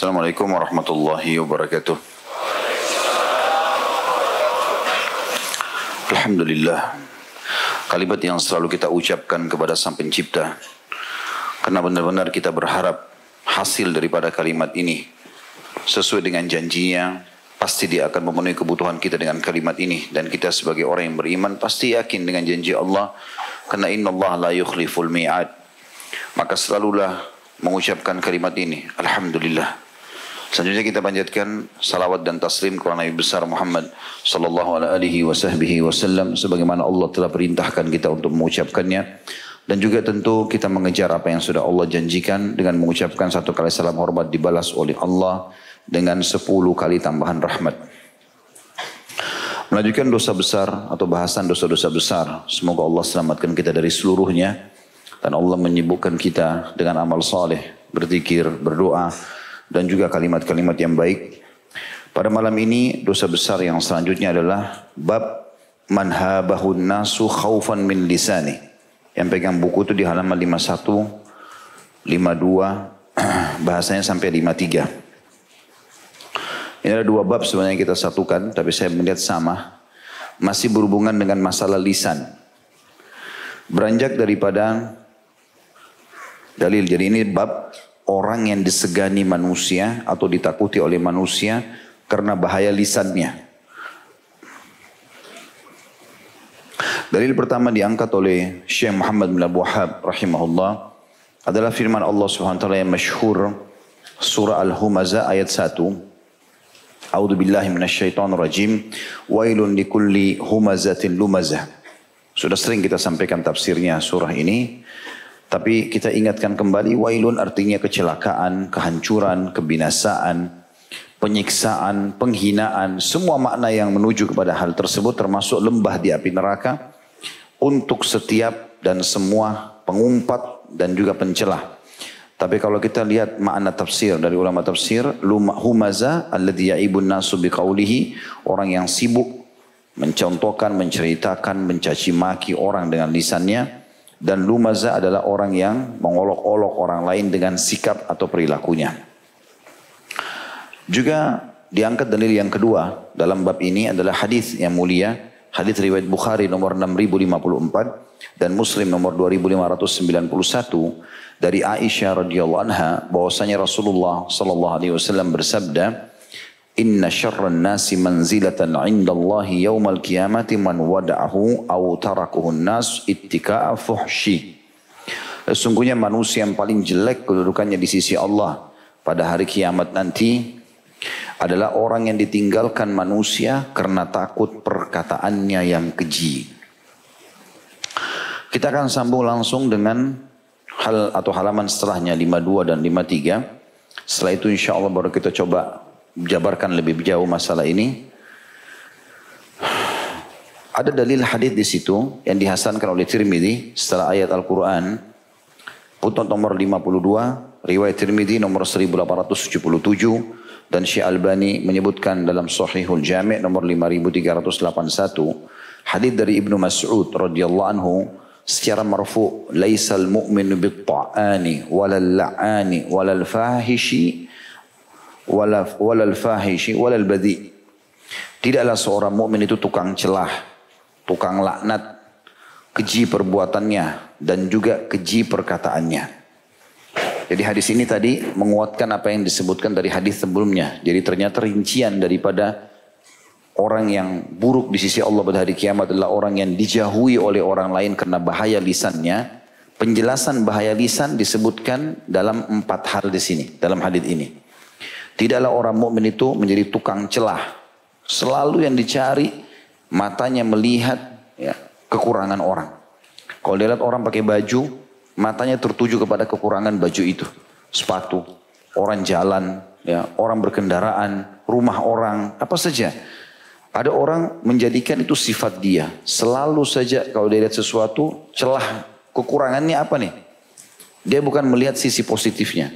Assalamualaikum warahmatullahi wabarakatuh. Alhamdulillah. Kalimat yang selalu kita ucapkan kepada Sang Pencipta. Karena benar-benar kita berharap hasil daripada kalimat ini sesuai dengan janjinya pasti dia akan memenuhi kebutuhan kita dengan kalimat ini dan kita sebagai orang yang beriman pasti yakin dengan janji Allah karena inna Allah la yukhliful mi'ad maka selalulah mengucapkan kalimat ini. Alhamdulillah. Selanjutnya kita panjatkan salawat dan taslim kepada Nabi besar Muhammad sallallahu alaihi wasallam sebagaimana Allah telah perintahkan kita untuk mengucapkannya dan juga tentu kita mengejar apa yang sudah Allah janjikan dengan mengucapkan satu kali salam hormat dibalas oleh Allah dengan sepuluh kali tambahan rahmat. Melanjutkan dosa besar atau bahasan dosa-dosa besar. Semoga Allah selamatkan kita dari seluruhnya dan Allah menyibukkan kita dengan amal saleh, berzikir, berdoa dan juga kalimat-kalimat yang baik. Pada malam ini dosa besar yang selanjutnya adalah bab manhabahun nasu khaufan min lisani. Yang pegang buku itu di halaman 51, 52, bahasanya sampai 53. Ini ada dua bab sebenarnya kita satukan, tapi saya melihat sama. Masih berhubungan dengan masalah lisan. Beranjak daripada dalil. Jadi ini bab orang yang disegani manusia atau ditakuti oleh manusia karena bahaya lisannya. Dalil pertama diangkat oleh Syekh Muhammad bin Abu Wahab rahimahullah adalah firman Allah Subhanahu wa taala yang masyhur surah Al-Humazah ayat 1. A'udzu billahi minasyaitonir rajim. Wailun likulli humazatin lumazah. Sudah sering kita sampaikan tafsirnya surah ini. Tapi kita ingatkan kembali wailun artinya kecelakaan, kehancuran, kebinasaan, penyiksaan, penghinaan, semua makna yang menuju kepada hal tersebut termasuk lembah di api neraka untuk setiap dan semua pengumpat dan juga pencelah. Tapi kalau kita lihat makna tafsir dari ulama tafsir, humaza alladhi ya'ibun nasu biqaulihi, orang yang sibuk mencontohkan, menceritakan, mencaci maki orang dengan lisannya, dan lumaza adalah orang yang mengolok-olok orang lain dengan sikap atau perilakunya. Juga diangkat dalil yang kedua dalam bab ini adalah hadis yang mulia, hadis riwayat Bukhari nomor 6054 dan Muslim nomor 2591 dari Aisyah radhiyallahu anha bahwasanya Rasulullah sallallahu alaihi wasallam bersabda, Inna syarran nasi manzilatan indallahi yawmal qiyamati man wada'ahu aw tarakuhun nas ittika'a fuhshi. Sesungguhnya manusia yang paling jelek kedudukannya di sisi Allah pada hari kiamat nanti adalah orang yang ditinggalkan manusia karena takut perkataannya yang keji. Kita akan sambung langsung dengan hal atau halaman setelahnya 52 dan 53. Setelah itu insya Allah baru kita coba jabarkan lebih jauh masalah ini. Ada dalil hadis di situ yang dihasankan oleh Tirmidzi setelah ayat Al-Quran. Putnot nomor 52, riwayat Tirmidzi nomor 1877 dan Syekh Albani menyebutkan dalam Sahihul Jami' nomor 5381 hadis dari Ibnu Mas'ud radhiyallahu anhu secara marfu laisal mu'minu bit-ta'ani walal la'ani walal fahishi walal fahishi walal badi. Tidaklah seorang mukmin itu tukang celah, tukang laknat, keji perbuatannya dan juga keji perkataannya. Jadi hadis ini tadi menguatkan apa yang disebutkan dari hadis sebelumnya. Jadi ternyata rincian daripada orang yang buruk di sisi Allah pada hari kiamat adalah orang yang dijauhi oleh orang lain karena bahaya lisannya. Penjelasan bahaya lisan disebutkan dalam empat hal di sini, dalam hadis ini. Tidaklah orang mukmin itu menjadi tukang celah. Selalu yang dicari matanya melihat ya, kekurangan orang. Kalau dia lihat orang pakai baju, matanya tertuju kepada kekurangan baju itu. Sepatu, orang jalan, ya, orang berkendaraan, rumah orang, apa saja. Ada orang menjadikan itu sifat dia. Selalu saja kalau dia lihat sesuatu, celah kekurangannya apa nih? Dia bukan melihat sisi positifnya.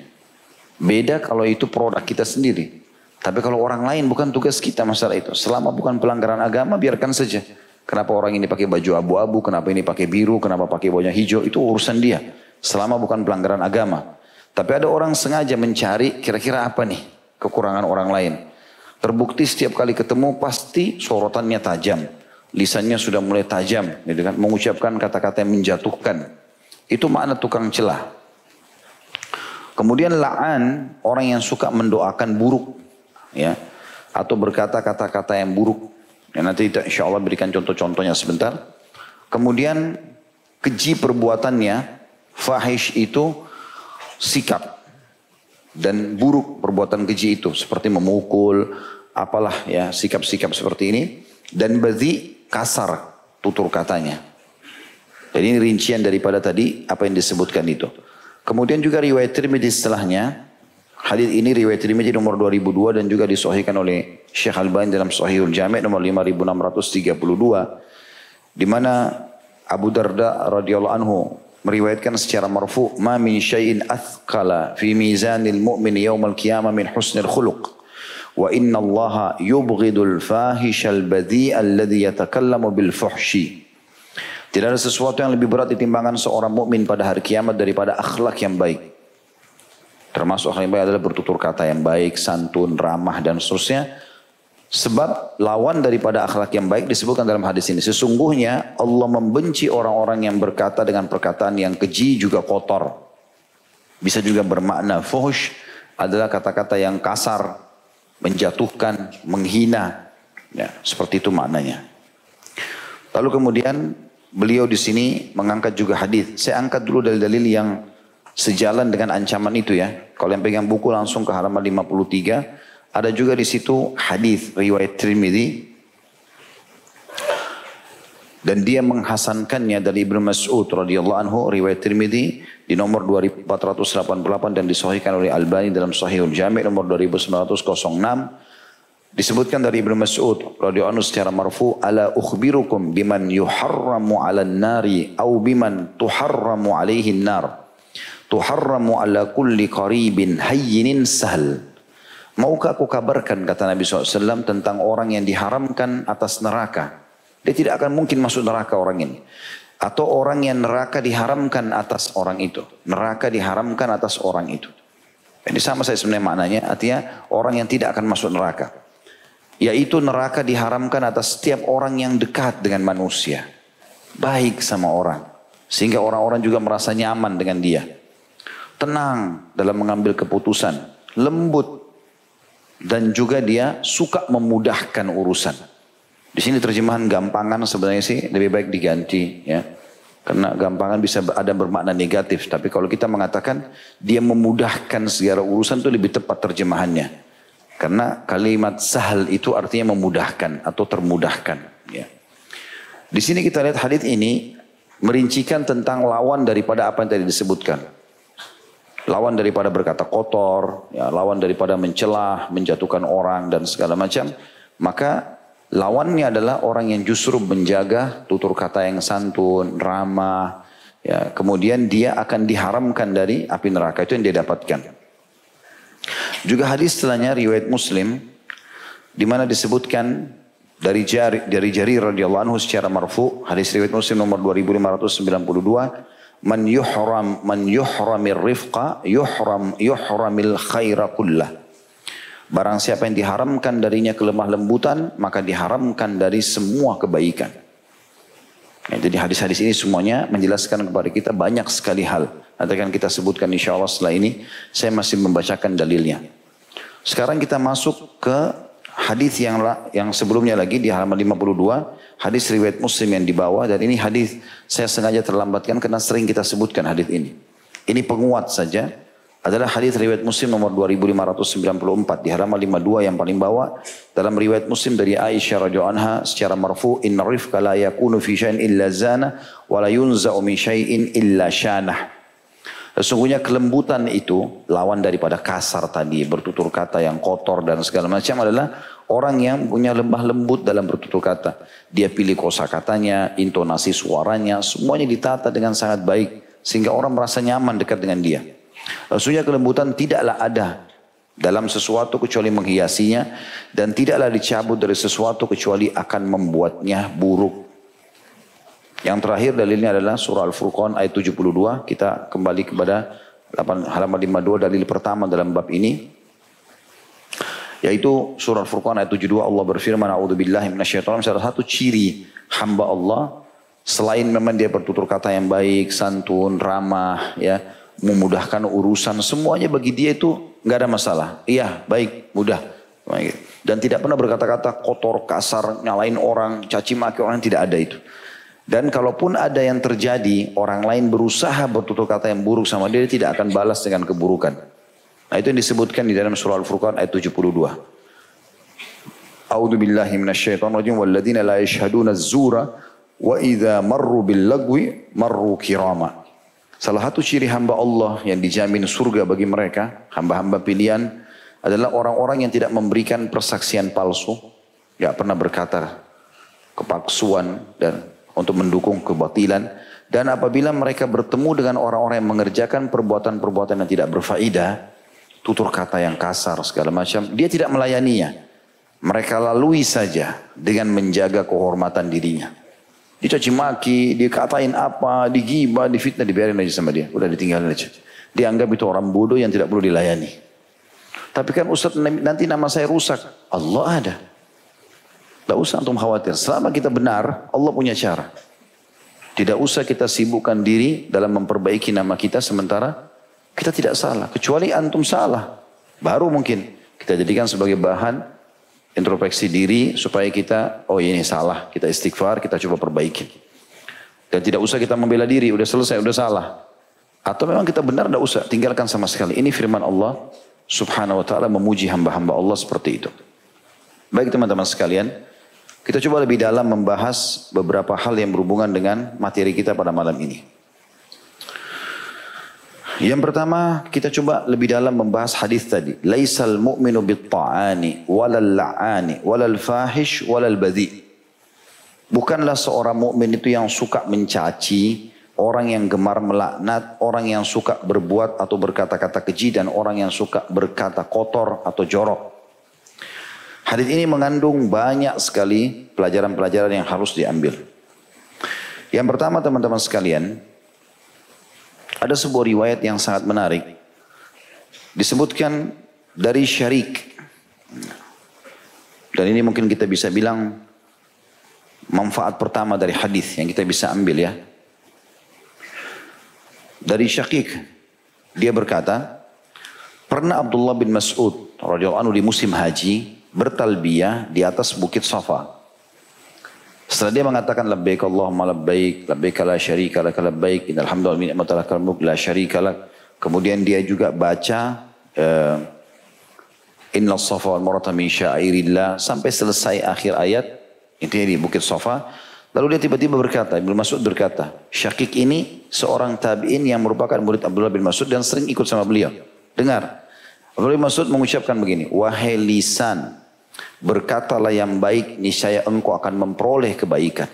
Beda kalau itu produk kita sendiri. Tapi kalau orang lain bukan tugas kita masalah itu. Selama bukan pelanggaran agama biarkan saja. Kenapa orang ini pakai baju abu-abu, kenapa ini pakai biru, kenapa pakai baju hijau, itu urusan dia. Selama bukan pelanggaran agama. Tapi ada orang sengaja mencari kira-kira apa nih. kekurangan orang lain. Terbukti setiap kali ketemu pasti sorotannya tajam. Lisannya sudah mulai tajam, gitu kan? mengucapkan kata-kata yang menjatuhkan. Itu makna tukang celah. Kemudian la'an orang yang suka mendoakan buruk ya atau berkata kata-kata yang buruk. Ya, nanti kita insya Allah berikan contoh-contohnya sebentar. Kemudian keji perbuatannya, fahish itu sikap dan buruk perbuatan keji itu seperti memukul, apalah ya sikap-sikap seperti ini dan berarti kasar tutur katanya. Jadi ini rincian daripada tadi apa yang disebutkan itu. Kemudian juga riwayat Tirmidzi setelahnya. Hadis ini riwayat Tirmidzi nomor 2002 dan juga disahihkan oleh Syekh Al-Albani dalam Sahihul Jami' nomor 5632 di mana Abu Darda radhiyallahu anhu meriwayatkan secara marfu ma min syai'in athqala fi mizanil mu'min yaumal qiyamah min husnil khuluq wa inna Allah yubghidul fahishal badhi'a alladhi yatakallamu bil fuhshi tidak ada sesuatu yang lebih berat ditimbangan seorang mukmin pada hari kiamat daripada akhlak yang baik. Termasuk akhlak yang baik adalah bertutur kata yang baik, santun, ramah dan seterusnya. Sebab lawan daripada akhlak yang baik disebutkan dalam hadis ini. Sesungguhnya Allah membenci orang-orang yang berkata dengan perkataan yang keji juga kotor. Bisa juga bermakna fuhush adalah kata-kata yang kasar, menjatuhkan, menghina. Ya, seperti itu maknanya. Lalu kemudian beliau di sini mengangkat juga hadis. Saya angkat dulu dalil-dalil yang sejalan dengan ancaman itu ya. Kalau yang pegang buku langsung ke halaman 53, ada juga di situ hadis riwayat Tirmidzi dan dia menghasankannya dari Ibnu Mas'ud radhiyallahu anhu riwayat Tirmidzi di nomor 2488 dan disahihkan oleh Albani dalam Sahihul Jami' nomor 2906 Disebutkan dari Ibnu Mas'ud radhiyallahu anhu secara marfu, "Ala ukhbirukum biman yuharramu 'alan nari au biman tuharramu 'alaihi nar." Tuharramu 'ala kulli qaribin hayyinin sahl. Maukah aku kabarkan kata Nabi SAW tentang orang yang diharamkan atas neraka. Dia tidak akan mungkin masuk neraka orang ini. Atau orang yang neraka diharamkan atas orang itu. Neraka diharamkan atas orang itu. Ini sama saya sebenarnya maknanya. Artinya orang yang tidak akan masuk neraka. Yaitu neraka diharamkan atas setiap orang yang dekat dengan manusia. Baik sama orang. Sehingga orang-orang juga merasa nyaman dengan dia. Tenang dalam mengambil keputusan. Lembut. Dan juga dia suka memudahkan urusan. Di sini terjemahan gampangan sebenarnya sih lebih baik diganti ya. Karena gampangan bisa ada bermakna negatif. Tapi kalau kita mengatakan dia memudahkan segala urusan itu lebih tepat terjemahannya. Karena kalimat sahal itu artinya memudahkan atau termudahkan. Ya. Di sini kita lihat hadis ini merincikan tentang lawan daripada apa yang tadi disebutkan. Lawan daripada berkata kotor, ya, lawan daripada mencelah, menjatuhkan orang dan segala macam. Maka lawannya adalah orang yang justru menjaga tutur kata yang santun, ramah. Ya, kemudian dia akan diharamkan dari api neraka itu yang dia dapatkan. Juga hadis setelahnya riwayat Muslim di mana disebutkan dari jari dari jari radhiyallahu anhu secara marfu hadis riwayat Muslim nomor 2592 man yuhram man yuhramir rifqa yuhram yuhramil khaira kullah Barang siapa yang diharamkan darinya kelemah lembutan, maka diharamkan dari semua kebaikan. Ya, jadi hadis-hadis ini semuanya menjelaskan kepada kita banyak sekali hal. Nanti akan kita sebutkan insya Allah setelah ini. Saya masih membacakan dalilnya. Sekarang kita masuk ke hadis yang yang sebelumnya lagi di halaman 52, hadis riwayat Muslim yang dibawa dan ini hadis saya sengaja terlambatkan karena sering kita sebutkan hadis ini. Ini penguat saja adalah hadis riwayat Muslim nomor 2594 di halaman 52 yang paling bawah dalam riwayat Muslim dari Aisyah radhiyallahu anha secara marfu inna rifqa la yakunu fi syai'in illa zana wa la yunza'u min syai'in illa syanah Sesungguhnya kelembutan itu lawan daripada kasar tadi, bertutur kata yang kotor dan segala macam adalah orang yang punya lembah lembut dalam bertutur kata. Dia pilih kosa katanya, intonasi suaranya, semuanya ditata dengan sangat baik sehingga orang merasa nyaman dekat dengan dia. Sesungguhnya kelembutan tidaklah ada dalam sesuatu kecuali menghiasinya dan tidaklah dicabut dari sesuatu kecuali akan membuatnya buruk. Yang terakhir dalilnya adalah surah Al-Furqan ayat 72. Kita kembali kepada halaman 52 dalil pertama dalam bab ini. Yaitu surah Furqan ayat 72 Allah berfirman A'udzubillahi minasyaitonir salah satu ciri hamba Allah selain memang dia bertutur kata yang baik, santun, ramah, ya, memudahkan urusan semuanya bagi dia itu nggak ada masalah. Iya, baik, mudah. Dan tidak pernah berkata-kata kotor, kasar, nyalain orang, caci maki orang tidak ada itu. Dan kalaupun ada yang terjadi, orang lain berusaha bertutur kata yang buruk sama dia, dia tidak akan balas dengan keburukan. Nah itu yang disebutkan di dalam surah Al-Furqan ayat 72. A'udzu billahi minasyaitonir rajim walladzina la yashhaduna az-zura wa idza marru bil lagwi marru kirama. Salah satu ciri hamba Allah yang dijamin surga bagi mereka, hamba-hamba pilihan adalah orang-orang yang tidak memberikan persaksian palsu, tidak pernah berkata kepaksuan dan untuk mendukung kebatilan dan apabila mereka bertemu dengan orang-orang yang mengerjakan perbuatan-perbuatan yang tidak berfaedah, tutur kata yang kasar segala macam, dia tidak melayaninya. Mereka lalui saja dengan menjaga kehormatan dirinya. Dicaci maki, dikatain apa, digibah, difitnah, dibiarin aja sama dia. Udah ditinggalin aja. Dianggap itu orang bodoh yang tidak perlu dilayani. Tapi kan Ustaz nanti nama saya rusak. Allah ada. Tidak usah antum khawatir. Selama kita benar, Allah punya cara. Tidak usah kita sibukkan diri dalam memperbaiki nama kita sementara kita tidak salah. Kecuali antum salah. Baru mungkin kita jadikan sebagai bahan introspeksi diri supaya kita, oh ini salah. Kita istighfar, kita coba perbaiki. Dan tidak usah kita membela diri, udah selesai, udah salah. Atau memang kita benar, tidak usah. Tinggalkan sama sekali. Ini firman Allah subhanahu wa ta'ala memuji hamba-hamba Allah seperti itu. Baik teman-teman sekalian. Kita coba lebih dalam membahas beberapa hal yang berhubungan dengan materi kita pada malam ini. Yang pertama kita coba lebih dalam membahas hadis tadi. Laisal mu'minu bit-ta'ani walal la'ani walal fahish walal badhi. Bukanlah seorang mukmin itu yang suka mencaci, orang yang gemar melaknat, orang yang suka berbuat atau berkata-kata keji dan orang yang suka berkata kotor atau jorok. Hadis ini mengandung banyak sekali pelajaran-pelajaran yang harus diambil. Yang pertama teman-teman sekalian, ada sebuah riwayat yang sangat menarik. Disebutkan dari syarik. Dan ini mungkin kita bisa bilang manfaat pertama dari hadis yang kita bisa ambil ya. Dari Syakik, dia berkata, pernah Abdullah bin Mas'ud radhiyallahu anhu di musim haji bertalbiyah di atas bukit Safa. Setelah dia mengatakan labbaik Allahumma labbaik, labbaik la syarika lak labbaik, innal hamdalillah min ni'matika la syarika lak. Kemudian dia juga baca uh, Inna safa wal marata min syairillah sampai selesai akhir ayat intinya di Bukit Safa. Lalu dia tiba-tiba berkata, Ibnu Mas'ud berkata, Syakik ini seorang tabi'in yang merupakan murid Abdullah bin Mas'ud dan sering ikut sama beliau. Dengar, Abdullah bin Mas'ud mengucapkan begini, Wahai lisan, Berkatalah yang baik, niscaya engkau akan memperoleh kebaikan.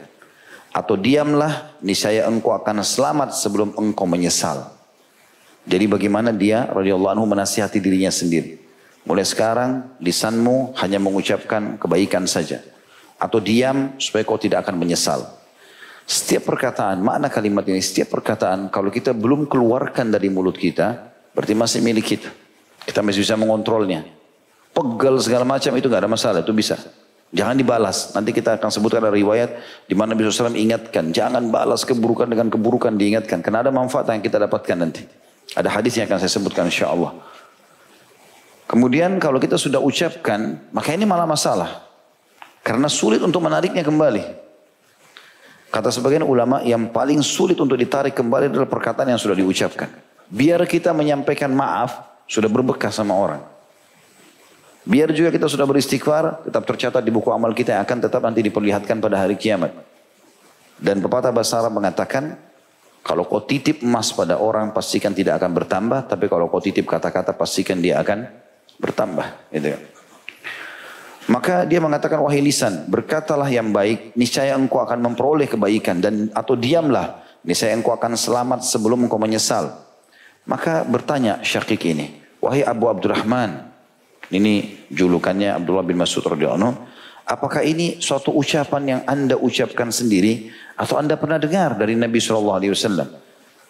Atau diamlah, niscaya engkau akan selamat sebelum engkau menyesal. Jadi bagaimana dia radhiyallahu anhu menasihati dirinya sendiri. Mulai sekarang lisanmu hanya mengucapkan kebaikan saja. Atau diam supaya kau tidak akan menyesal. Setiap perkataan, makna kalimat ini, setiap perkataan kalau kita belum keluarkan dari mulut kita, berarti masih milik kita. Kita masih bisa mengontrolnya pegal segala macam itu nggak ada masalah, itu bisa. Jangan dibalas. Nanti kita akan sebutkan ada riwayat di mana Nabi SAW ingatkan, jangan balas keburukan dengan keburukan diingatkan. Karena ada manfaat yang kita dapatkan nanti. Ada hadis yang akan saya sebutkan insya Allah. Kemudian kalau kita sudah ucapkan, maka ini malah masalah. Karena sulit untuk menariknya kembali. Kata sebagian ulama yang paling sulit untuk ditarik kembali adalah perkataan yang sudah diucapkan. Biar kita menyampaikan maaf, sudah berbekas sama orang. Biar juga kita sudah beristighfar, tetap tercatat di buku amal kita yang akan tetap nanti diperlihatkan pada hari kiamat. Dan pepatah bahasa Arab mengatakan, kalau kau titip emas pada orang pastikan tidak akan bertambah, tapi kalau kau titip kata-kata pastikan dia akan bertambah. Gitu. Maka dia mengatakan wahai lisan, berkatalah yang baik, niscaya engkau akan memperoleh kebaikan dan atau diamlah, niscaya engkau akan selamat sebelum engkau menyesal. Maka bertanya Syakik ini, wahai Abu Abdurrahman, ini julukannya Abdullah bin Mas'ud radhiyallahu Apakah ini suatu ucapan yang anda ucapkan sendiri atau anda pernah dengar dari Nabi Shallallahu Alaihi Wasallam?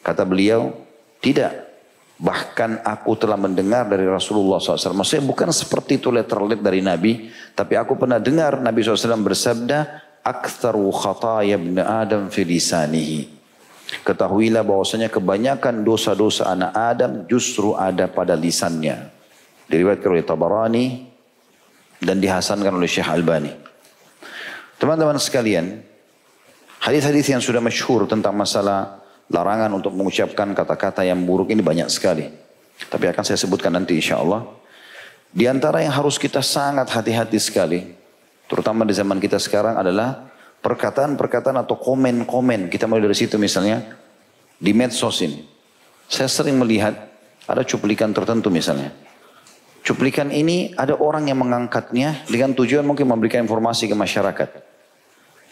Kata beliau, tidak. Bahkan aku telah mendengar dari Rasulullah SAW. Maksudnya bukan seperti itu letterlet dari Nabi. Tapi aku pernah dengar Nabi SAW bersabda. Aktharu khataya ibn Adam fi lisanihi. Ketahuilah bahwasanya kebanyakan dosa-dosa anak Adam justru ada pada lisannya. Diriwayatkan oleh Tabarani dan dihasankan oleh Syekh Albani. Teman-teman sekalian, hadis-hadis yang sudah masyhur tentang masalah larangan untuk mengucapkan kata-kata yang buruk ini banyak sekali. Tapi akan saya sebutkan nanti insya Allah. Di antara yang harus kita sangat hati-hati sekali, terutama di zaman kita sekarang adalah perkataan-perkataan atau komen-komen. Kita mulai dari situ misalnya, di medsos ini. Saya sering melihat ada cuplikan tertentu misalnya. Cuplikan ini ada orang yang mengangkatnya dengan tujuan mungkin memberikan informasi ke masyarakat.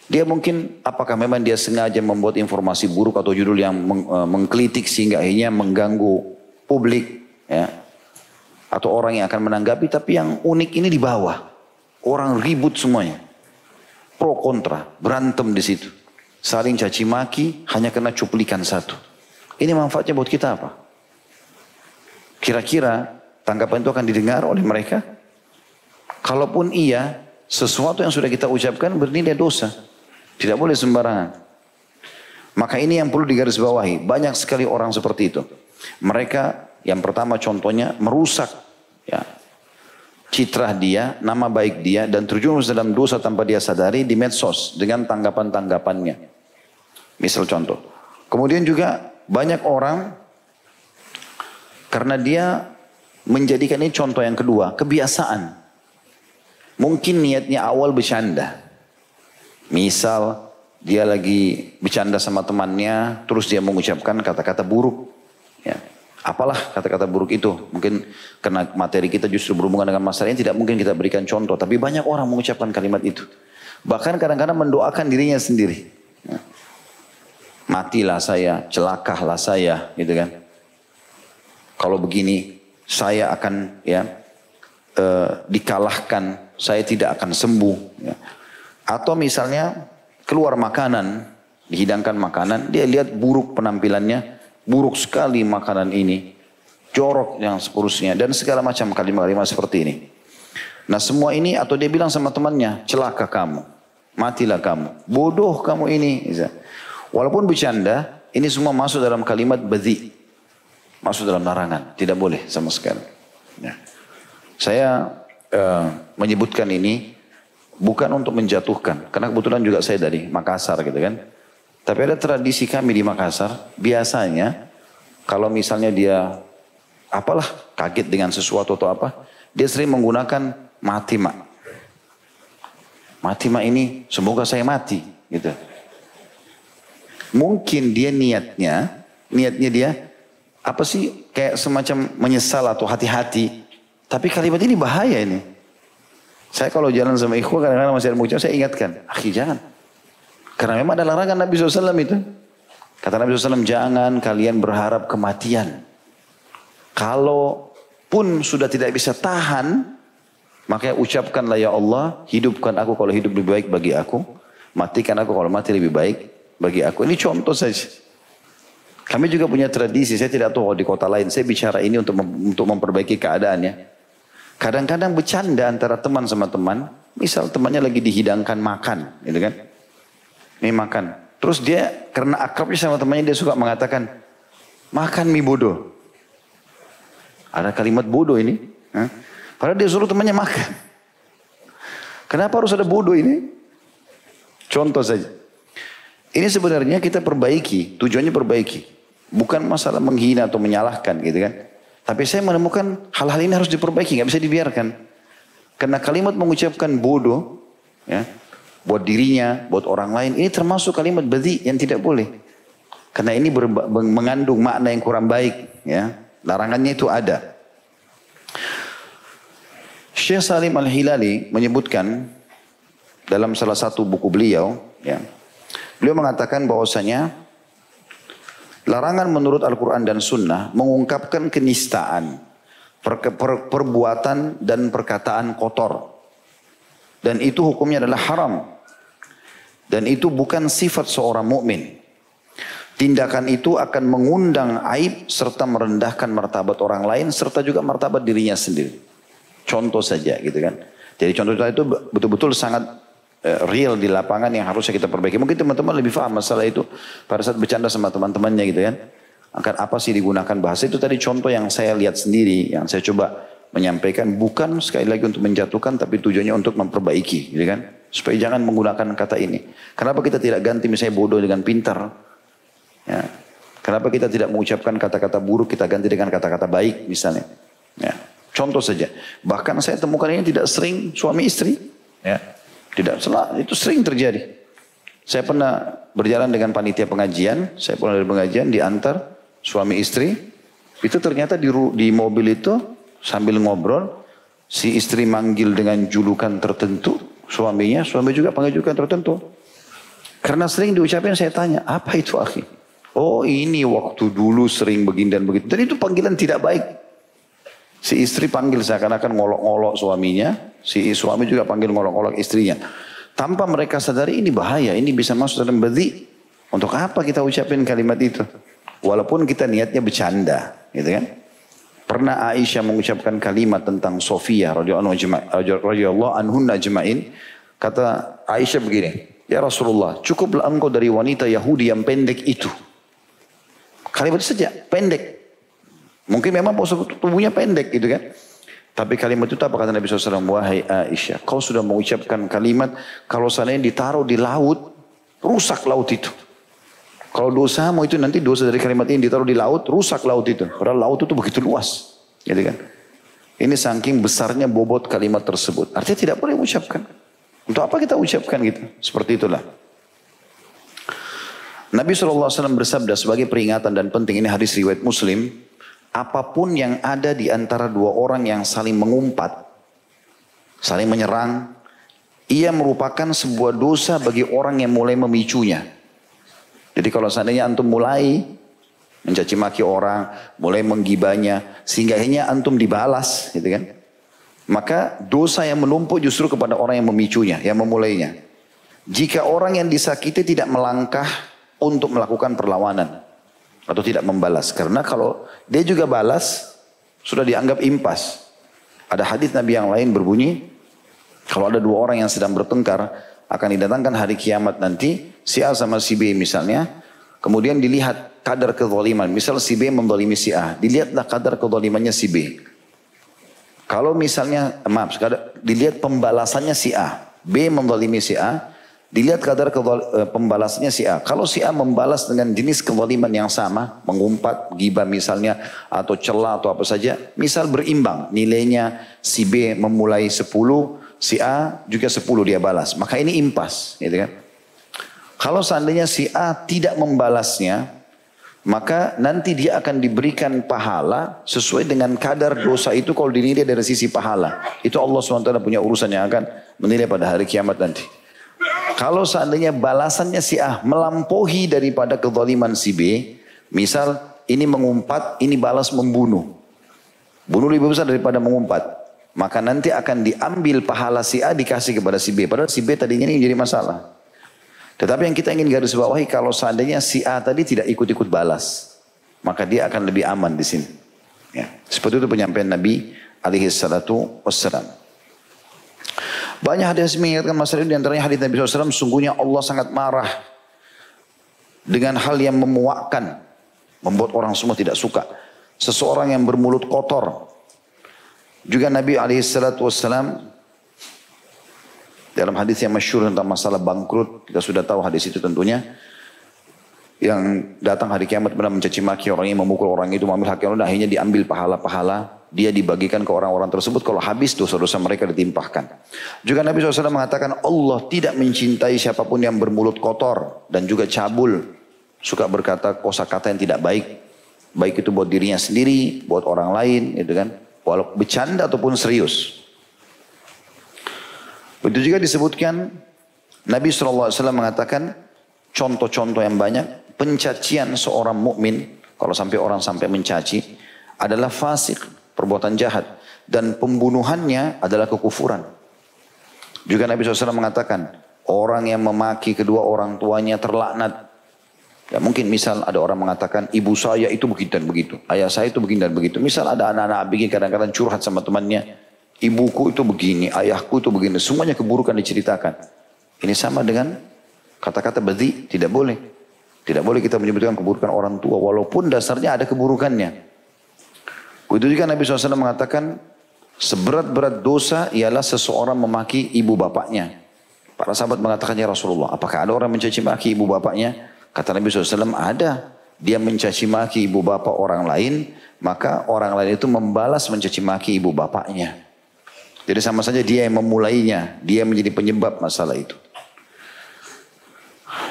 Dia mungkin apakah memang dia sengaja membuat informasi buruk atau judul yang meng, uh, mengkritik sehingga akhirnya mengganggu publik ya. Atau orang yang akan menanggapi tapi yang unik ini di bawah. Orang ribut semuanya. Pro kontra, berantem di situ. Saling caci maki hanya karena cuplikan satu. Ini manfaatnya buat kita apa? Kira-kira tanggapan itu akan didengar oleh mereka? Kalaupun iya, sesuatu yang sudah kita ucapkan bernilai dosa. Tidak boleh sembarangan. Maka ini yang perlu digarisbawahi. Banyak sekali orang seperti itu. Mereka yang pertama contohnya merusak ya, citra dia, nama baik dia dan terjerumus dalam dosa tanpa dia sadari di medsos dengan tanggapan-tanggapannya. Misal contoh. Kemudian juga banyak orang karena dia menjadikan ini contoh yang kedua, kebiasaan. Mungkin niatnya awal bercanda. Misal dia lagi bercanda sama temannya, terus dia mengucapkan kata-kata buruk. Ya. Apalah kata-kata buruk itu? Mungkin karena materi kita justru berhubungan dengan masalah ini tidak mungkin kita berikan contoh. Tapi banyak orang mengucapkan kalimat itu. Bahkan kadang-kadang mendoakan dirinya sendiri. Ya. Matilah saya, celakahlah saya, gitu kan. Kalau begini, saya akan ya uh, dikalahkan, saya tidak akan sembuh. Ya. Atau misalnya keluar makanan, dihidangkan makanan, dia lihat buruk penampilannya, buruk sekali makanan ini, jorok yang seterusnya, dan segala macam kalimat-kalimat seperti ini. Nah semua ini atau dia bilang sama temannya, celaka kamu, matilah kamu, bodoh kamu ini. Walaupun bercanda, ini semua masuk dalam kalimat badhi. Masuk dalam larangan, tidak boleh sama sekali. Ya. Saya uh, menyebutkan ini Bukan untuk menjatuhkan. Karena kebetulan juga saya dari Makassar gitu kan. Tapi ada tradisi kami di Makassar. Biasanya kalau misalnya dia apalah kaget dengan sesuatu atau apa. Dia sering menggunakan mati mak. Mati mak ini semoga saya mati gitu. Mungkin dia niatnya, niatnya dia apa sih kayak semacam menyesal atau hati-hati. Tapi kalimat ini bahaya ini. Saya kalau jalan sama ikhwan kadang-kadang masih ada mengucap, saya ingatkan. Akhi jangan. Karena memang ada larangan Nabi SAW itu. Kata Nabi SAW, jangan kalian berharap kematian. Kalau pun sudah tidak bisa tahan, makanya ucapkanlah ya Allah, hidupkan aku kalau hidup lebih baik bagi aku. Matikan aku kalau mati lebih baik bagi aku. Ini contoh saja. Kami juga punya tradisi, saya tidak tahu di kota lain. Saya bicara ini untuk untuk memperbaiki keadaannya. Kadang-kadang bercanda antara teman sama teman. Misal temannya lagi dihidangkan makan. Gitu kan. Ini makan. Terus dia karena akrabnya sama temannya dia suka mengatakan. Makan mie bodoh. Ada kalimat bodoh ini. Hah? Padahal dia suruh temannya makan. Kenapa harus ada bodoh ini? Contoh saja. Ini sebenarnya kita perbaiki. Tujuannya perbaiki. Bukan masalah menghina atau menyalahkan gitu kan. Tapi saya menemukan hal-hal ini harus diperbaiki, nggak bisa dibiarkan. Karena kalimat mengucapkan bodoh, ya, buat dirinya, buat orang lain, ini termasuk kalimat badi yang tidak boleh. Karena ini mengandung makna yang kurang baik, ya. Larangannya itu ada. Syekh Salim Al-Hilali menyebutkan dalam salah satu buku beliau, ya, beliau mengatakan bahwasanya Larangan menurut Al-Quran dan Sunnah mengungkapkan kenistaan, per, per, perbuatan dan perkataan kotor. Dan itu hukumnya adalah haram. Dan itu bukan sifat seorang mukmin. Tindakan itu akan mengundang aib serta merendahkan martabat orang lain serta juga martabat dirinya sendiri. Contoh saja gitu kan. Jadi contoh itu betul-betul sangat real di lapangan yang harusnya kita perbaiki. Mungkin teman-teman lebih paham masalah itu pada saat bercanda sama teman-temannya gitu kan. Akan apa sih digunakan bahasa itu tadi contoh yang saya lihat sendiri, yang saya coba menyampaikan bukan sekali lagi untuk menjatuhkan tapi tujuannya untuk memperbaiki gitu kan. Supaya jangan menggunakan kata ini. Kenapa kita tidak ganti misalnya bodoh dengan pintar? Ya. Kenapa kita tidak mengucapkan kata-kata buruk, kita ganti dengan kata-kata baik misalnya. Ya. Contoh saja. Bahkan saya temukan ini tidak sering suami istri. Ya. Tidak salah, itu sering terjadi. Saya pernah berjalan dengan panitia pengajian, saya pulang dari pengajian diantar suami istri. Itu ternyata di, di mobil itu sambil ngobrol, si istri manggil dengan julukan tertentu, suaminya, suami juga panggil julukan tertentu. Karena sering diucapin saya tanya, apa itu akhir? Oh ini waktu dulu sering begini dan begitu. Dan itu panggilan tidak baik. Si istri panggil seakan-akan ngolok-ngolok suaminya. Si suami juga panggil ngolok-ngolok istrinya. Tanpa mereka sadari ini bahaya. Ini bisa masuk dalam bedi. Untuk apa kita ucapin kalimat itu? Walaupun kita niatnya bercanda. Gitu kan? Pernah Aisyah mengucapkan kalimat tentang Sofia radhiyallahu anhunna jema'in. Kata Aisyah begini. Ya Rasulullah, cukuplah engkau dari wanita Yahudi yang pendek itu. Kalimat saja, pendek. Mungkin memang postur tubuhnya pendek gitu kan. Tapi kalimat itu apa kata Nabi SAW? Wahai Aisyah, kau sudah mengucapkan kalimat, kalau seandainya ditaruh di laut, rusak laut itu. Kalau dosamu itu nanti dosa dari kalimat ini ditaruh di laut, rusak laut itu. Padahal laut itu begitu luas. Gitu kan. Ini saking besarnya bobot kalimat tersebut. Artinya tidak boleh mengucapkan. Untuk apa kita ucapkan gitu? Seperti itulah. Nabi SAW bersabda sebagai peringatan dan penting ini hadis riwayat Muslim, apa pun yang ada di antara dua orang yang saling mengumpat, saling menyerang, ia merupakan sebuah dosa bagi orang yang mulai memicunya. Jadi kalau seandainya antum mulai mencaci maki orang, mulai menggibanya, sehingga akhirnya antum dibalas, gitu kan? Maka dosa yang menumpuk justru kepada orang yang memicunya, yang memulainya. Jika orang yang disakiti tidak melangkah untuk melakukan perlawanan atau tidak membalas. Karena kalau dia juga balas sudah dianggap impas. Ada hadis Nabi yang lain berbunyi kalau ada dua orang yang sedang bertengkar akan didatangkan hari kiamat nanti si A sama si B misalnya kemudian dilihat kadar kezaliman misal si B mendolimi si A dilihatlah kadar kezalimannya si B kalau misalnya maaf dilihat pembalasannya si A B mendolimi si A Dilihat kadar eh, pembalasnya si A. Kalau si A membalas dengan jenis kezaliman yang sama, mengumpat, gibah misalnya, atau celah atau apa saja, misal berimbang, nilainya si B memulai 10, si A juga 10 dia balas. Maka ini impas, gitu kan. Kalau seandainya si A tidak membalasnya, maka nanti dia akan diberikan pahala sesuai dengan kadar dosa itu kalau dinilai dari sisi pahala. Itu Allah SWT punya urusan yang akan menilai pada hari kiamat nanti. Kalau seandainya balasannya si A melampaui daripada kezaliman si B, misal ini mengumpat, ini balas membunuh. Bunuh lebih besar daripada mengumpat. Maka nanti akan diambil pahala si A dikasih kepada si B. Padahal si B tadinya ini jadi masalah. Tetapi yang kita ingin garis bawahi kalau seandainya si A tadi tidak ikut-ikut balas. Maka dia akan lebih aman di sini. Ya. Seperti itu penyampaian Nabi alaihi salatu wassalam. Banyak hadis mengingatkan masalah ini di antaranya hadis Nabi SAW sungguhnya Allah sangat marah dengan hal yang memuakkan membuat orang semua tidak suka. Seseorang yang bermulut kotor. Juga Nabi SAW dalam hadis yang masyur tentang masalah bangkrut kita sudah tahu hadis itu tentunya yang datang hari kiamat benar mencaci maki orang yang memukul orang itu mengambil hak orang akhirnya diambil pahala-pahala dia dibagikan ke orang-orang tersebut kalau habis dosa-dosa mereka ditimpahkan. Juga Nabi SAW mengatakan Allah tidak mencintai siapa pun yang bermulut kotor dan juga cabul. Suka berkata kosa kata yang tidak baik. Baik itu buat dirinya sendiri, buat orang lain gitu kan. Walau bercanda ataupun serius. Begitu juga disebutkan Nabi SAW mengatakan contoh-contoh yang banyak pencacian seorang mukmin kalau sampai orang sampai mencaci adalah fasik perbuatan jahat. Dan pembunuhannya adalah kekufuran. Juga Nabi SAW mengatakan, orang yang memaki kedua orang tuanya terlaknat. Ya mungkin misal ada orang mengatakan ibu saya itu begitu dan begitu, ayah saya itu begini dan begitu. Misal ada anak-anak begini kadang-kadang curhat sama temannya, ibuku itu begini, ayahku itu begini, semuanya keburukan diceritakan. Ini sama dengan kata-kata badi, tidak boleh. Tidak boleh kita menyebutkan keburukan orang tua walaupun dasarnya ada keburukannya. Begitu juga Nabi SAW mengatakan seberat-berat dosa ialah seseorang memaki ibu bapaknya. Para sahabat mengatakan ya Rasulullah, apakah ada orang mencaci maki ibu bapaknya? Kata Nabi SAW, ada. Dia mencaci maki ibu bapak orang lain, maka orang lain itu membalas mencaci maki ibu bapaknya. Jadi sama saja dia yang memulainya, dia menjadi penyebab masalah itu.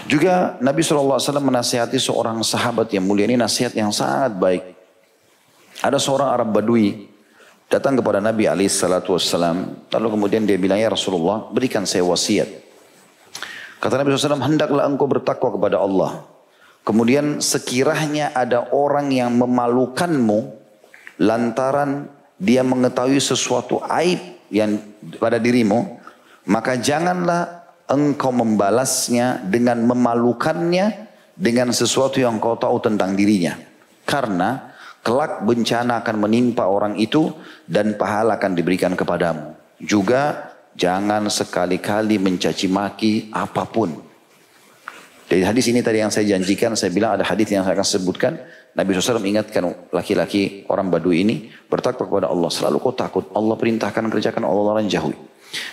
Juga Nabi SAW menasihati seorang sahabat yang mulia ini nasihat yang sangat baik. Ada seorang Arab Badui datang kepada Nabi SAW. Lalu kemudian dia bilang, ya Rasulullah berikan saya wasiat. Kata Nabi SAW, hendaklah engkau bertakwa kepada Allah. Kemudian sekiranya ada orang yang memalukanmu lantaran dia mengetahui sesuatu aib yang pada dirimu, maka janganlah engkau membalasnya dengan memalukannya dengan sesuatu yang kau tahu tentang dirinya. Karena kelak bencana akan menimpa orang itu dan pahala akan diberikan kepadamu. Juga Jangan sekali-kali mencaci maki apa pun. Dari hadis ini tadi yang saya janjikan, saya bilang ada hadis yang saya akan sebutkan. Nabi SAW ingatkan laki-laki orang Badui ini bertakwa kepada Allah. Selalu kau takut. Allah perintahkan kerjakan Allah larang jauhi.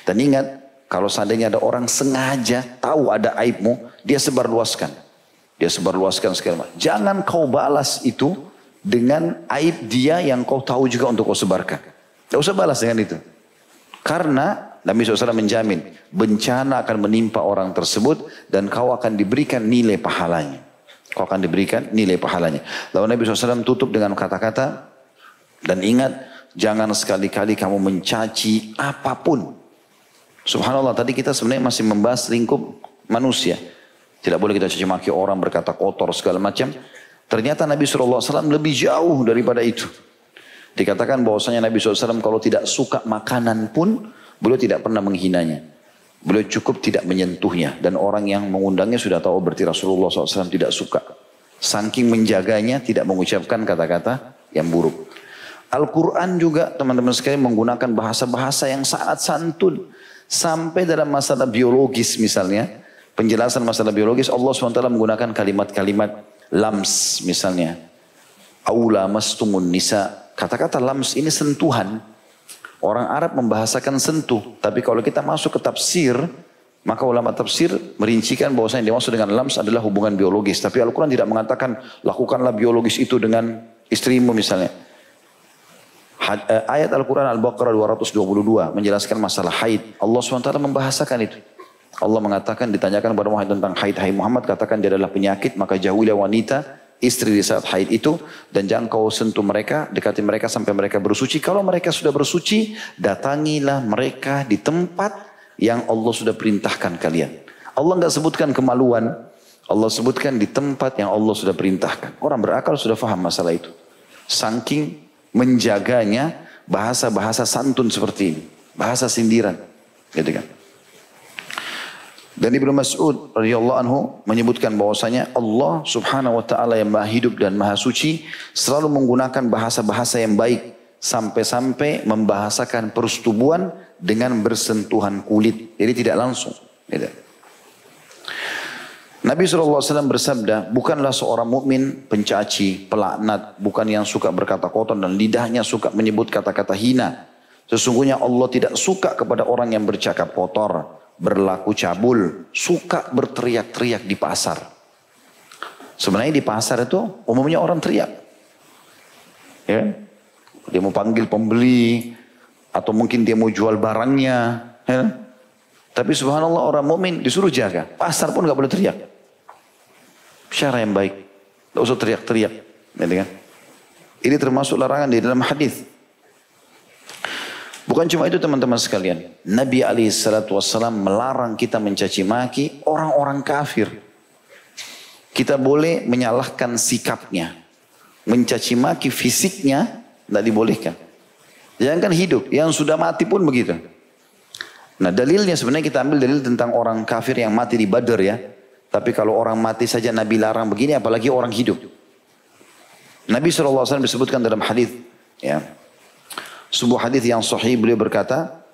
Dan ingat, kalau seandainya ada orang sengaja tahu ada aibmu, dia sebarluaskan. Dia sebarluaskan segala. Jangan kau balas itu dengan aib dia yang kau tahu juga untuk kau sebarkan. Tidak usah balas dengan itu. Karena Nabi SAW menjamin bencana akan menimpa orang tersebut dan kau akan diberikan nilai pahalanya. Kau akan diberikan nilai pahalanya. Lalu Nabi SAW tutup dengan kata-kata dan ingat jangan sekali-kali kamu mencaci apa pun. Subhanallah tadi kita sebenarnya masih membahas lingkup manusia. Tidak boleh kita caci maki orang berkata kotor segala macam. Ternyata Nabi SAW lebih jauh daripada itu. Dikatakan bahwasanya Nabi SAW kalau tidak suka makanan pun Beliau tidak pernah menghinanya. Beliau cukup tidak menyentuhnya. Dan orang yang mengundangnya sudah tahu berarti Rasulullah SAW tidak suka. Saking menjaganya tidak mengucapkan kata-kata yang buruk. Al-Quran juga teman-teman sekalian menggunakan bahasa-bahasa yang sangat santun. Sampai dalam masalah biologis misalnya. Penjelasan masalah biologis Allah SWT menggunakan kalimat-kalimat lams misalnya. Aula mastumun nisa. Kata-kata lams ini sentuhan. Orang Arab membahasakan sentuh. Tapi kalau kita masuk ke tafsir, maka ulama tafsir merincikan bahwasanya yang dimaksud dengan lams adalah hubungan biologis. Tapi Al-Quran tidak mengatakan lakukanlah biologis itu dengan istrimu misalnya. Eh, ayat Al-Quran Al-Baqarah 222 menjelaskan masalah haid. Allah SWT membahasakan itu. Allah mengatakan ditanyakan kepada Muhammad tentang haid. Hai Muhammad katakan dia adalah penyakit maka jauhilah wanita istri di saat haid itu dan jangan kau sentuh mereka, dekati mereka sampai mereka bersuci. Kalau mereka sudah bersuci, datangilah mereka di tempat yang Allah sudah perintahkan kalian. Allah nggak sebutkan kemaluan, Allah sebutkan di tempat yang Allah sudah perintahkan. Orang berakal sudah faham masalah itu. Saking menjaganya bahasa-bahasa santun seperti ini, bahasa sindiran, gitu kan. Dan Ibnu Mas'ud radhiyallahu anhu menyebutkan bahwasanya Allah Subhanahu wa taala yang Maha hidup dan Maha suci selalu menggunakan bahasa-bahasa yang baik sampai-sampai membahasakan persetubuhan dengan bersentuhan kulit. Jadi tidak langsung. Tidak. Nabi SAW bersabda, bukanlah seorang mukmin pencaci, pelaknat, bukan yang suka berkata kotor dan lidahnya suka menyebut kata-kata hina. Sesungguhnya Allah tidak suka kepada orang yang bercakap kotor berlaku cabul, suka berteriak-teriak di pasar. Sebenarnya di pasar itu umumnya orang teriak. Ya. Dia mau panggil pembeli atau mungkin dia mau jual barangnya, ya. Tapi subhanallah orang mukmin disuruh jaga. Pasar pun nggak boleh teriak. Cara yang baik. Tidak usah teriak-teriak. Ya, kan? Ini termasuk larangan di dalam hadis. Bukan cuma itu teman-teman sekalian. Nabi SAW melarang kita mencaci maki orang-orang kafir. Kita boleh menyalahkan sikapnya. Mencaci maki fisiknya tidak dibolehkan. Jangan kan hidup, yang sudah mati pun begitu. Nah dalilnya sebenarnya kita ambil dalil tentang orang kafir yang mati di Badar ya. Tapi kalau orang mati saja Nabi larang begini, apalagi orang hidup. Nabi SAW disebutkan dalam hadis, ya, sebuah hadis yang sahih beliau berkata,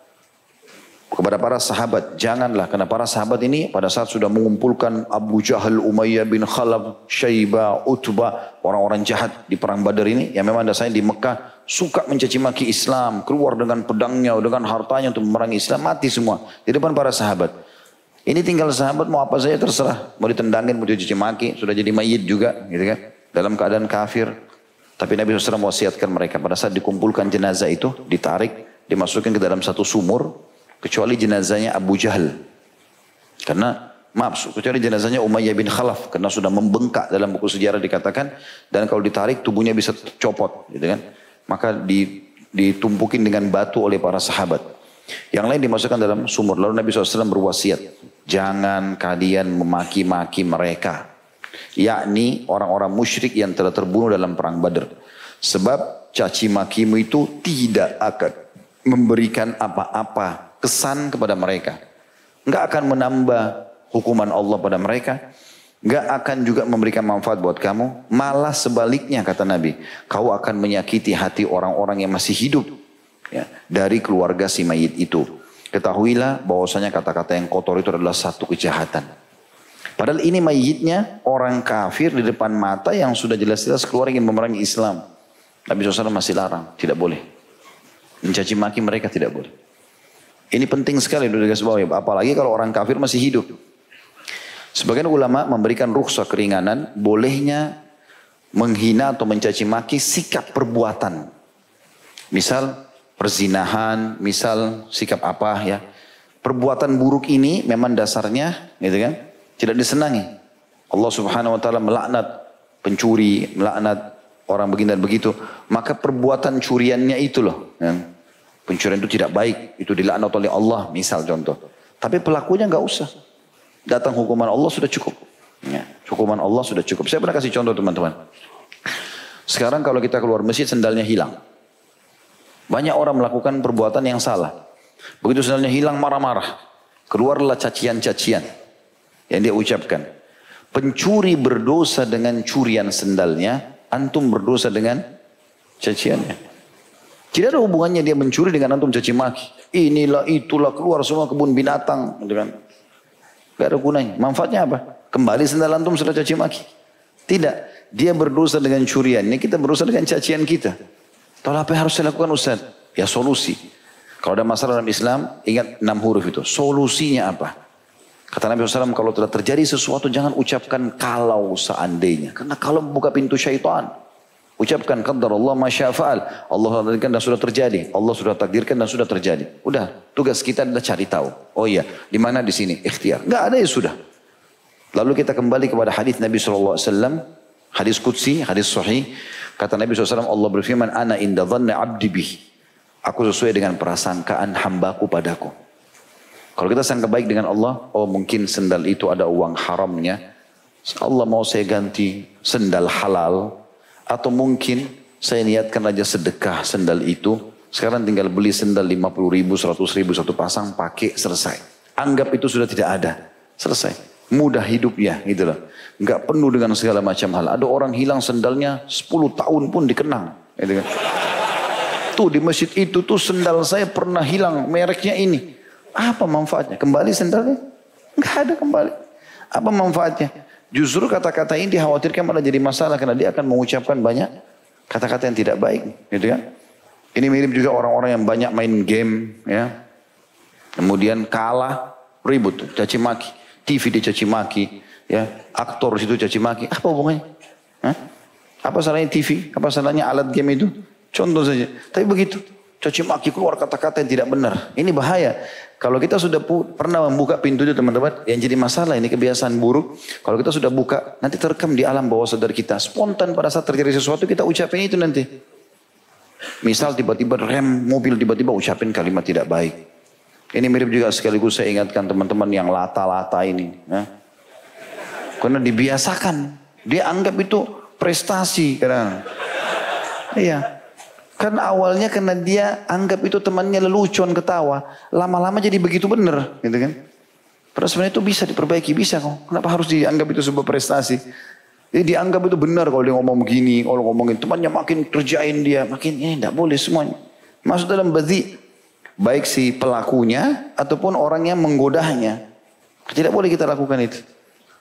kepada para sahabat. Janganlah karena para sahabat ini pada saat sudah mengumpulkan Abu Jahal, Umayyah bin Khalaf, Syaibah, Utbah, orang-orang jahat di perang Badar ini yang memang dasarnya di Mekah suka mencaci maki Islam, keluar dengan pedangnya, dengan hartanya untuk memerangi Islam, mati semua di depan para sahabat. Ini tinggal sahabat mau apa saja terserah, mau ditendangin, mau dicaci maki, sudah jadi mayit juga, gitu kan? Dalam keadaan kafir. Tapi Nabi SAW wasiatkan mereka pada saat dikumpulkan jenazah itu, ditarik, dimasukkan ke dalam satu sumur, kecuali jenazahnya Abu Jahal. Karena maaf, kecuali jenazahnya Umayyah bin Khalaf karena sudah membengkak dalam buku sejarah dikatakan dan kalau ditarik tubuhnya bisa copot, gitu kan. Maka ditumpukin dengan batu oleh para sahabat. Yang lain dimasukkan dalam sumur. Lalu Nabi SAW berwasiat, jangan kalian memaki-maki mereka. Yakni orang-orang musyrik yang telah terbunuh dalam perang Badar. Sebab caci makimu itu tidak akan memberikan apa-apa kesan kepada mereka. Enggak akan menambah hukuman Allah pada mereka. Enggak akan juga memberikan manfaat buat kamu. Malah sebaliknya kata Nabi. Kau akan menyakiti hati orang-orang yang masih hidup. Ya, dari keluarga si mayit itu. Ketahuilah bahwasanya kata-kata yang kotor itu adalah satu kejahatan. Padahal ini mayitnya orang kafir di depan mata yang sudah jelas-jelas keluar ingin memerangi Islam. Nabi SAW masih larang, tidak boleh. Mencaci maki mereka tidak boleh. Ini penting sekali untuk digaris bawahi. Apalagi kalau orang kafir masih hidup. Sebagian ulama memberikan rukhsah keringanan bolehnya menghina atau mencaci maki sikap perbuatan. Misal perzinahan, misal sikap apa ya. Perbuatan buruk ini memang dasarnya gitu kan tidak disenangi. Allah Subhanahu wa taala melaknat pencuri, melaknat orang begini dan begitu. Maka perbuatan curiannya itu loh. Ya. Pencurian itu tidak baik, itu dilaknat oleh Allah, misal contoh. Tapi pelakunya nggak usah. Datang hukuman Allah sudah cukup. Ya, hukuman Allah sudah cukup. Saya pernah kasih contoh teman-teman. Sekarang kalau kita keluar masjid sendalnya hilang. Banyak orang melakukan perbuatan yang salah. Begitu sendalnya hilang marah-marah. Keluarlah cacian-cacian yang dia ucapkan. Pencuri berdosa dengan curian sendalnya, antum berdosa dengan caciannya. Tidak ada hubungannya dia mencuri dengan antum caci maki. Inilah itulah keluar semua kebun binatang. Gitu kan. Gak ada gunanya. Manfaatnya apa? Kembali sendal antum sudah caci maki. Tidak. Dia berdosa dengan curian. Ini kita berdosa dengan cacian kita. Tahu apa yang harus dilakukan Ustaz? Ya solusi. Kalau ada masalah dalam Islam, ingat enam huruf itu. Solusinya apa? Kata Nabi SAW, kalau telah terjadi sesuatu jangan ucapkan kalau seandainya. Karena kalau buka pintu syaitan. Ucapkan qadar Allah masyafa'al. Allah takdirkan dan sudah terjadi. Allah sudah takdirkan dan sudah terjadi. Udah, tugas kita adalah cari tahu. Oh iya, di mana di sini? Ikhtiar. Enggak ada ya sudah. Lalu kita kembali kepada hadis Nabi SAW. Hadis Qudsi, hadis Sahih. Kata Nabi SAW, Allah berfirman, Ana inda dhanna abdi bih. Aku sesuai dengan prasangkaan hambaku padaku. Kalau kita sangka baik dengan Allah, oh mungkin sendal itu ada uang haramnya. Allah mau saya ganti sendal halal, atau mungkin saya niatkan aja sedekah sendal itu. Sekarang tinggal beli sendal 50 ribu, 100 ribu satu pasang, pakai selesai. Anggap itu sudah tidak ada. Selesai. Mudah hidupnya gitu loh. Enggak penuh dengan segala macam hal. Ada orang hilang sendalnya 10 tahun pun dikenang. Gitu kan. Tuh di masjid itu tuh sendal saya pernah hilang mereknya ini. Apa manfaatnya? Kembali sendalnya? Enggak ada kembali. Apa manfaatnya? Justru kata-kata ini dikhawatirkan malah jadi masalah karena dia akan mengucapkan banyak kata-kata yang tidak baik, gitu kan? Ini mirip juga orang-orang yang banyak main game, ya. Kemudian kalah, ribut, caci maki. TV dicaci maki, ya. Aktor situ caci maki. Apa hubungannya? Hah? Apa salahnya TV? Apa salahnya alat game itu? Contoh saja. Tapi begitu. Caci maki keluar kata-kata yang tidak benar. Ini bahaya. Kalau kita sudah pernah membuka pintu teman-teman, yang jadi masalah ini kebiasaan buruk. Kalau kita sudah buka, nanti terekam di alam bawah sadar kita. Spontan pada saat terjadi sesuatu kita ucapin itu nanti. Misal tiba-tiba rem mobil tiba-tiba ucapin kalimat tidak baik. Ini mirip juga sekaligus saya ingatkan teman-teman yang lata-lata ini. Ya. Karena dibiasakan. Dia anggap itu prestasi. Karena, iya. Kan awalnya karena dia anggap itu temannya lelucon ketawa. Lama-lama jadi begitu benar, gitu kan. Padahal sebenarnya itu bisa diperbaiki, bisa kok. Kenapa harus dianggap itu sebuah prestasi? Jadi dianggap itu benar kalau dia ngomong begini, kalau ngomongin temannya makin kerjain dia, makin ini tidak boleh semuanya. Masuk dalam badhi, baik si pelakunya ataupun orang yang menggodanya. Tidak boleh kita lakukan itu.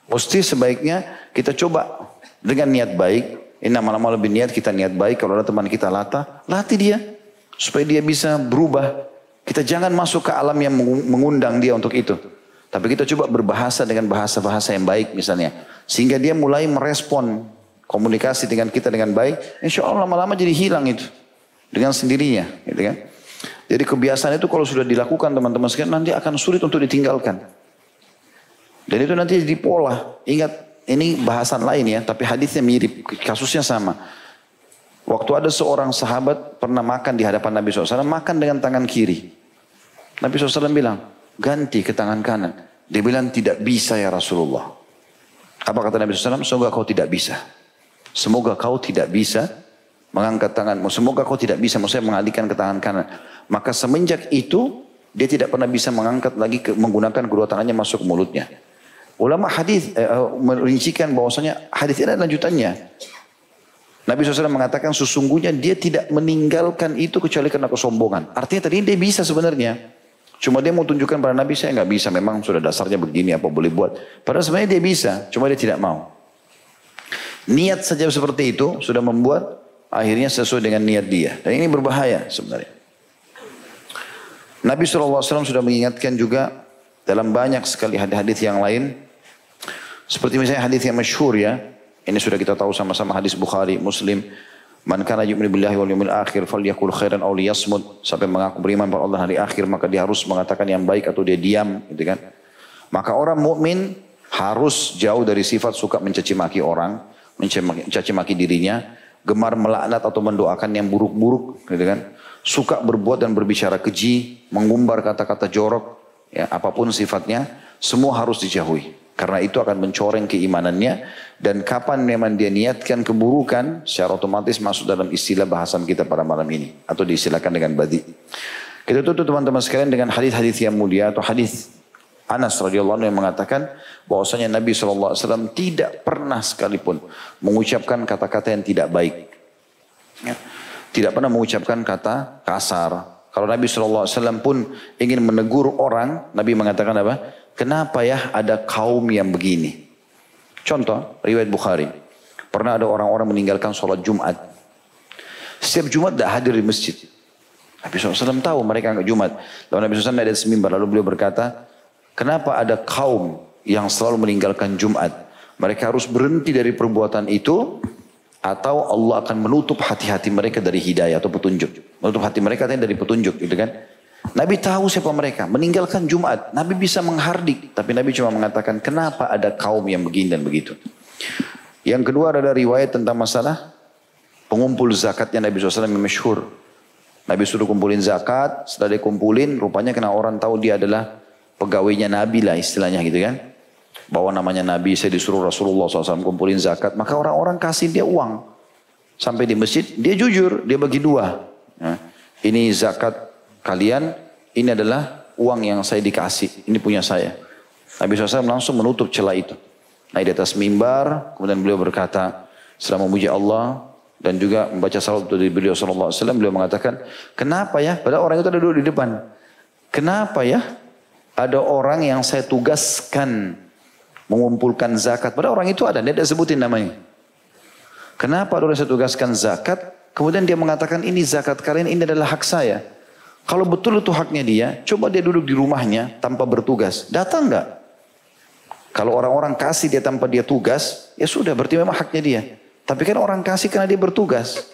Mesti sebaiknya kita coba dengan niat baik. Ini lama-lama lebih niat kita niat baik. Kalau ada teman kita latah, latih dia. Supaya dia bisa berubah. Kita jangan masuk ke alam yang mengundang dia untuk itu. Tapi kita coba berbahasa dengan bahasa-bahasa yang baik misalnya. Sehingga dia mulai merespon komunikasi dengan kita dengan baik. Insya Allah lama-lama jadi hilang itu. Dengan sendirinya. Gitu kan. Jadi kebiasaan itu kalau sudah dilakukan teman-teman sekalian nanti akan sulit untuk ditinggalkan. Dan itu nanti jadi pola. Ingat ini bahasan lain ya. Tapi hadisnya mirip. Kasusnya sama. Waktu ada seorang sahabat pernah makan di hadapan Nabi SAW. Makan dengan tangan kiri. Nabi SAW bilang, ganti ke tangan kanan. Dia bilang tidak bisa ya Rasulullah. Apa kata Nabi SAW? Semoga kau tidak bisa. Semoga kau tidak bisa mengangkat tanganmu. Semoga kau tidak bisa, maksudnya mengalihkan ke tangan kanan. Maka semenjak itu, dia tidak pernah bisa mengangkat lagi ke, menggunakan kedua tangannya masuk mulutnya. Ulama hadis eh, eh merincikan bahwasanya hadis ini adalah lanjutannya. Nabi SAW mengatakan sesungguhnya dia tidak meninggalkan itu kecuali karena kesombongan. Artinya tadi dia bisa sebenarnya. Cuma dia mau tunjukkan pada Nabi saya nggak bisa. Memang sudah dasarnya begini apa boleh buat. Padahal sebenarnya dia bisa. Cuma dia tidak mau. Niat saja seperti itu sudah membuat akhirnya sesuai dengan niat dia. Dan ini berbahaya sebenarnya. Nabi SAW sudah mengingatkan juga dalam banyak sekali hadis-hadis yang lain. Seperti misalnya hadis yang masyhur ya. Ini sudah kita tahu sama-sama hadis Bukhari, Muslim. Man kana yu'minu billahi wal yawmil akhir falyakul khairan aw liyasmut sampai mengaku beriman pada Allah hari akhir maka dia harus mengatakan yang baik atau dia diam gitu kan. Maka orang mukmin harus jauh dari sifat suka mencaci maki orang, mencaci maki dirinya, gemar melaknat atau mendoakan yang buruk-buruk gitu kan. Suka berbuat dan berbicara keji, mengumbar kata-kata jorok, ya apa pun sifatnya, semua harus dijauhi. Karena itu akan mencoreng keimanannya dan kapan memang dia niatkan keburukan secara otomatis masuk dalam istilah bahasan kita pada malam ini atau diistilahkan dengan badi. Kita tutup teman-teman sekalian dengan hadis-hadis yang mulia atau hadis Anas radhiyallahu anhu yang mengatakan bahwasanya Nabi SAW tidak pernah sekalipun mengucapkan kata-kata yang tidak baik. Ya. Tidak pernah mengucapkan kata kasar. Kalau Nabi SAW pun ingin menegur orang, Nabi mengatakan apa? Kenapa ya ada kaum yang begini? Contoh, riwayat Bukhari. Pernah ada orang-orang meninggalkan sholat Jumat. Setiap Jumat tidak hadir di masjid. Nabi SAW tahu mereka nggak Jumat. Lalu Nabi SAW ada semimbar. Lalu beliau berkata, kenapa ada kaum yang selalu meninggalkan Jumat? Mereka harus berhenti dari perbuatan itu atau Allah akan menutup hati-hati mereka dari hidayah atau petunjuk. Menutup hati mereka dari petunjuk gitu kan. Nabi tahu siapa mereka. Meninggalkan Jumat. Nabi bisa menghardik. Tapi Nabi cuma mengatakan kenapa ada kaum yang begini dan begitu. Yang kedua ada riwayat tentang masalah pengumpul zakatnya Nabi SAW yang masyhur. Nabi suruh kumpulin zakat. Setelah dia kumpulin rupanya kena orang tahu dia adalah pegawainya Nabi lah istilahnya gitu kan. Bawa namanya Nabi saya disuruh Rasulullah SAW kumpulin zakat. Maka orang-orang kasih dia uang. Sampai di masjid dia jujur. Dia bagi dua. Nah, ini zakat kalian ini adalah uang yang saya dikasih, ini punya saya. Nabi SAW langsung menutup celah itu. Naik di atas mimbar, kemudian beliau berkata, setelah memuji Allah dan juga membaca salat dari beliau SAW, beliau mengatakan, kenapa ya? Padahal orang itu ada duduk di depan. Kenapa ya? Ada orang yang saya tugaskan mengumpulkan zakat. Padahal orang itu ada, dia tidak sebutin namanya. Kenapa ada orang saya tugaskan zakat? Kemudian dia mengatakan ini zakat kalian ini adalah hak saya. Kalau betul itu haknya dia, coba dia duduk di rumahnya tanpa bertugas. Datang nggak? Kalau orang-orang kasih dia tanpa dia tugas, ya sudah berarti memang haknya dia. Tapi kan orang kasih karena dia bertugas.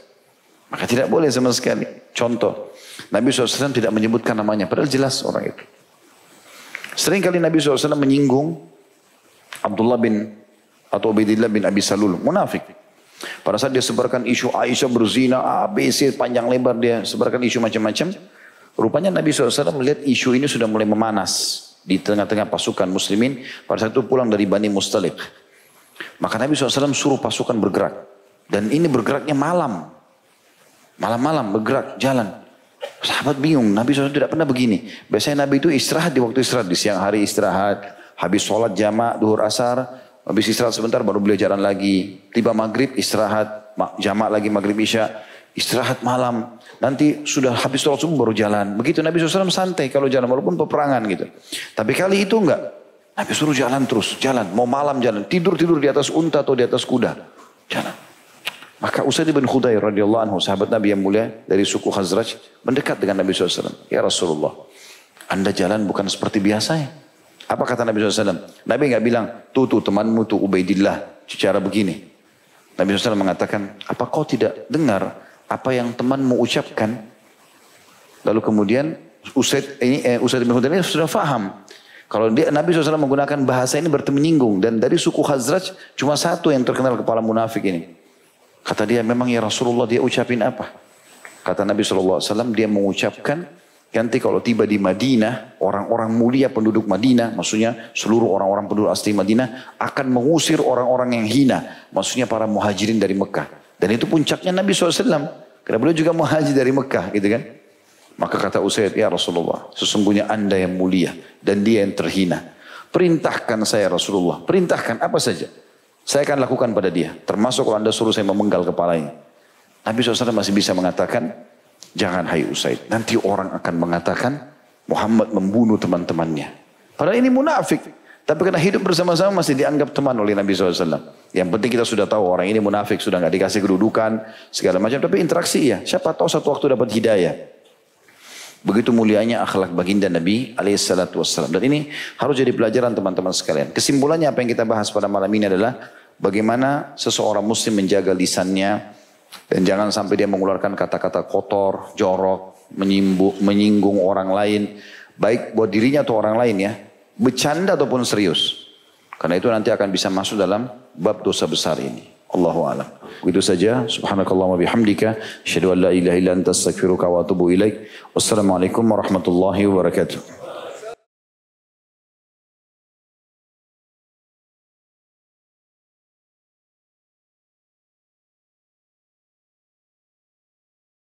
Maka tidak boleh sama sekali. Contoh, Nabi SAW tidak menyebutkan namanya, padahal jelas orang itu. Sering kali Nabi SAW menyinggung Abdullah bin atau Ubaidillah bin Abi Salul, munafik. Pada saat dia sebarkan isu Aisyah berzina, A, B, C, panjang lebar dia sebarkan isu macam-macam. Rupanya Nabi SAW melihat isu ini sudah mulai memanas di tengah-tengah pasukan muslimin. Pada saat itu pulang dari Bani Mustalik. Maka Nabi SAW suruh pasukan bergerak. Dan ini bergeraknya malam. Malam-malam bergerak, jalan. Sahabat bingung, Nabi SAW tidak pernah begini. Biasanya Nabi itu istirahat di waktu istirahat. Di siang hari istirahat, habis sholat jamaah duhur asar, habis istirahat sebentar baru beliau jalan lagi. Tiba maghrib istirahat, jamaah lagi maghrib isya, istirahat malam. Nanti sudah habis sholat subuh baru jalan. Begitu Nabi SAW santai kalau jalan walaupun peperangan gitu. Tapi kali itu enggak. Nabi suruh jalan terus, jalan. Mau malam jalan, tidur-tidur di atas unta atau di atas kuda. Jalan. Maka Usaid bin Khudair radhiyallahu anhu, sahabat Nabi yang mulia dari suku Khazraj, mendekat dengan Nabi SAW. Ya Rasulullah, anda jalan bukan seperti biasanya. Apa kata Nabi SAW? Nabi nggak bilang, tuh tuh temanmu tuh Ubaidillah, cara begini. Nabi SAW mengatakan, apa kau tidak dengar apa yang temanmu ucapkan? Lalu kemudian Usaid ini eh, Usaid bin Khudair ini sudah faham. Kalau dia Nabi SAW menggunakan bahasa ini bertemu menyinggung dan dari suku Khazraj cuma satu yang terkenal kepala munafik ini. Kata dia memang ya Rasulullah dia ucapin apa? Kata Nabi SAW dia mengucapkan nanti kalau tiba di Madinah orang-orang mulia penduduk Madinah maksudnya seluruh orang-orang penduduk asli Madinah akan mengusir orang-orang yang hina maksudnya para muhajirin dari Mekah dan itu puncaknya Nabi SAW karena beliau juga muhajir dari Mekah gitu kan maka kata Usaid ya Rasulullah sesungguhnya anda yang mulia dan dia yang terhina perintahkan saya Rasulullah perintahkan apa saja saya akan lakukan pada dia. Termasuk kalau anda suruh saya memenggal kepalanya. Nabi SAW masih bisa mengatakan, jangan hai Usaid. Nanti orang akan mengatakan, Muhammad membunuh teman-temannya. Padahal ini munafik. Tapi karena hidup bersama-sama masih dianggap teman oleh Nabi SAW. Yang penting kita sudah tahu orang ini munafik, sudah nggak dikasih kedudukan, segala macam. Tapi interaksi ya, siapa tahu satu waktu dapat hidayah. Begitu mulianya akhlak baginda Nabi alaihissalatu wassalam. Dan ini harus jadi pelajaran teman-teman sekalian. Kesimpulannya apa yang kita bahas pada malam ini adalah Bagaimana seseorang muslim menjaga lisannya dan jangan sampai dia mengeluarkan kata-kata kotor, jorok, menyinggung orang lain. Baik buat dirinya atau orang lain ya. Bercanda ataupun serius. Karena itu nanti akan bisa masuk dalam bab dosa besar ini. Allahu a'lam. Begitu saja. Subhanakallah wa bihamdika. Asyhadu an la ilaha illa anta astaghfiruka wa atubu ilaik. Wassalamualaikum warahmatullahi wabarakatuh.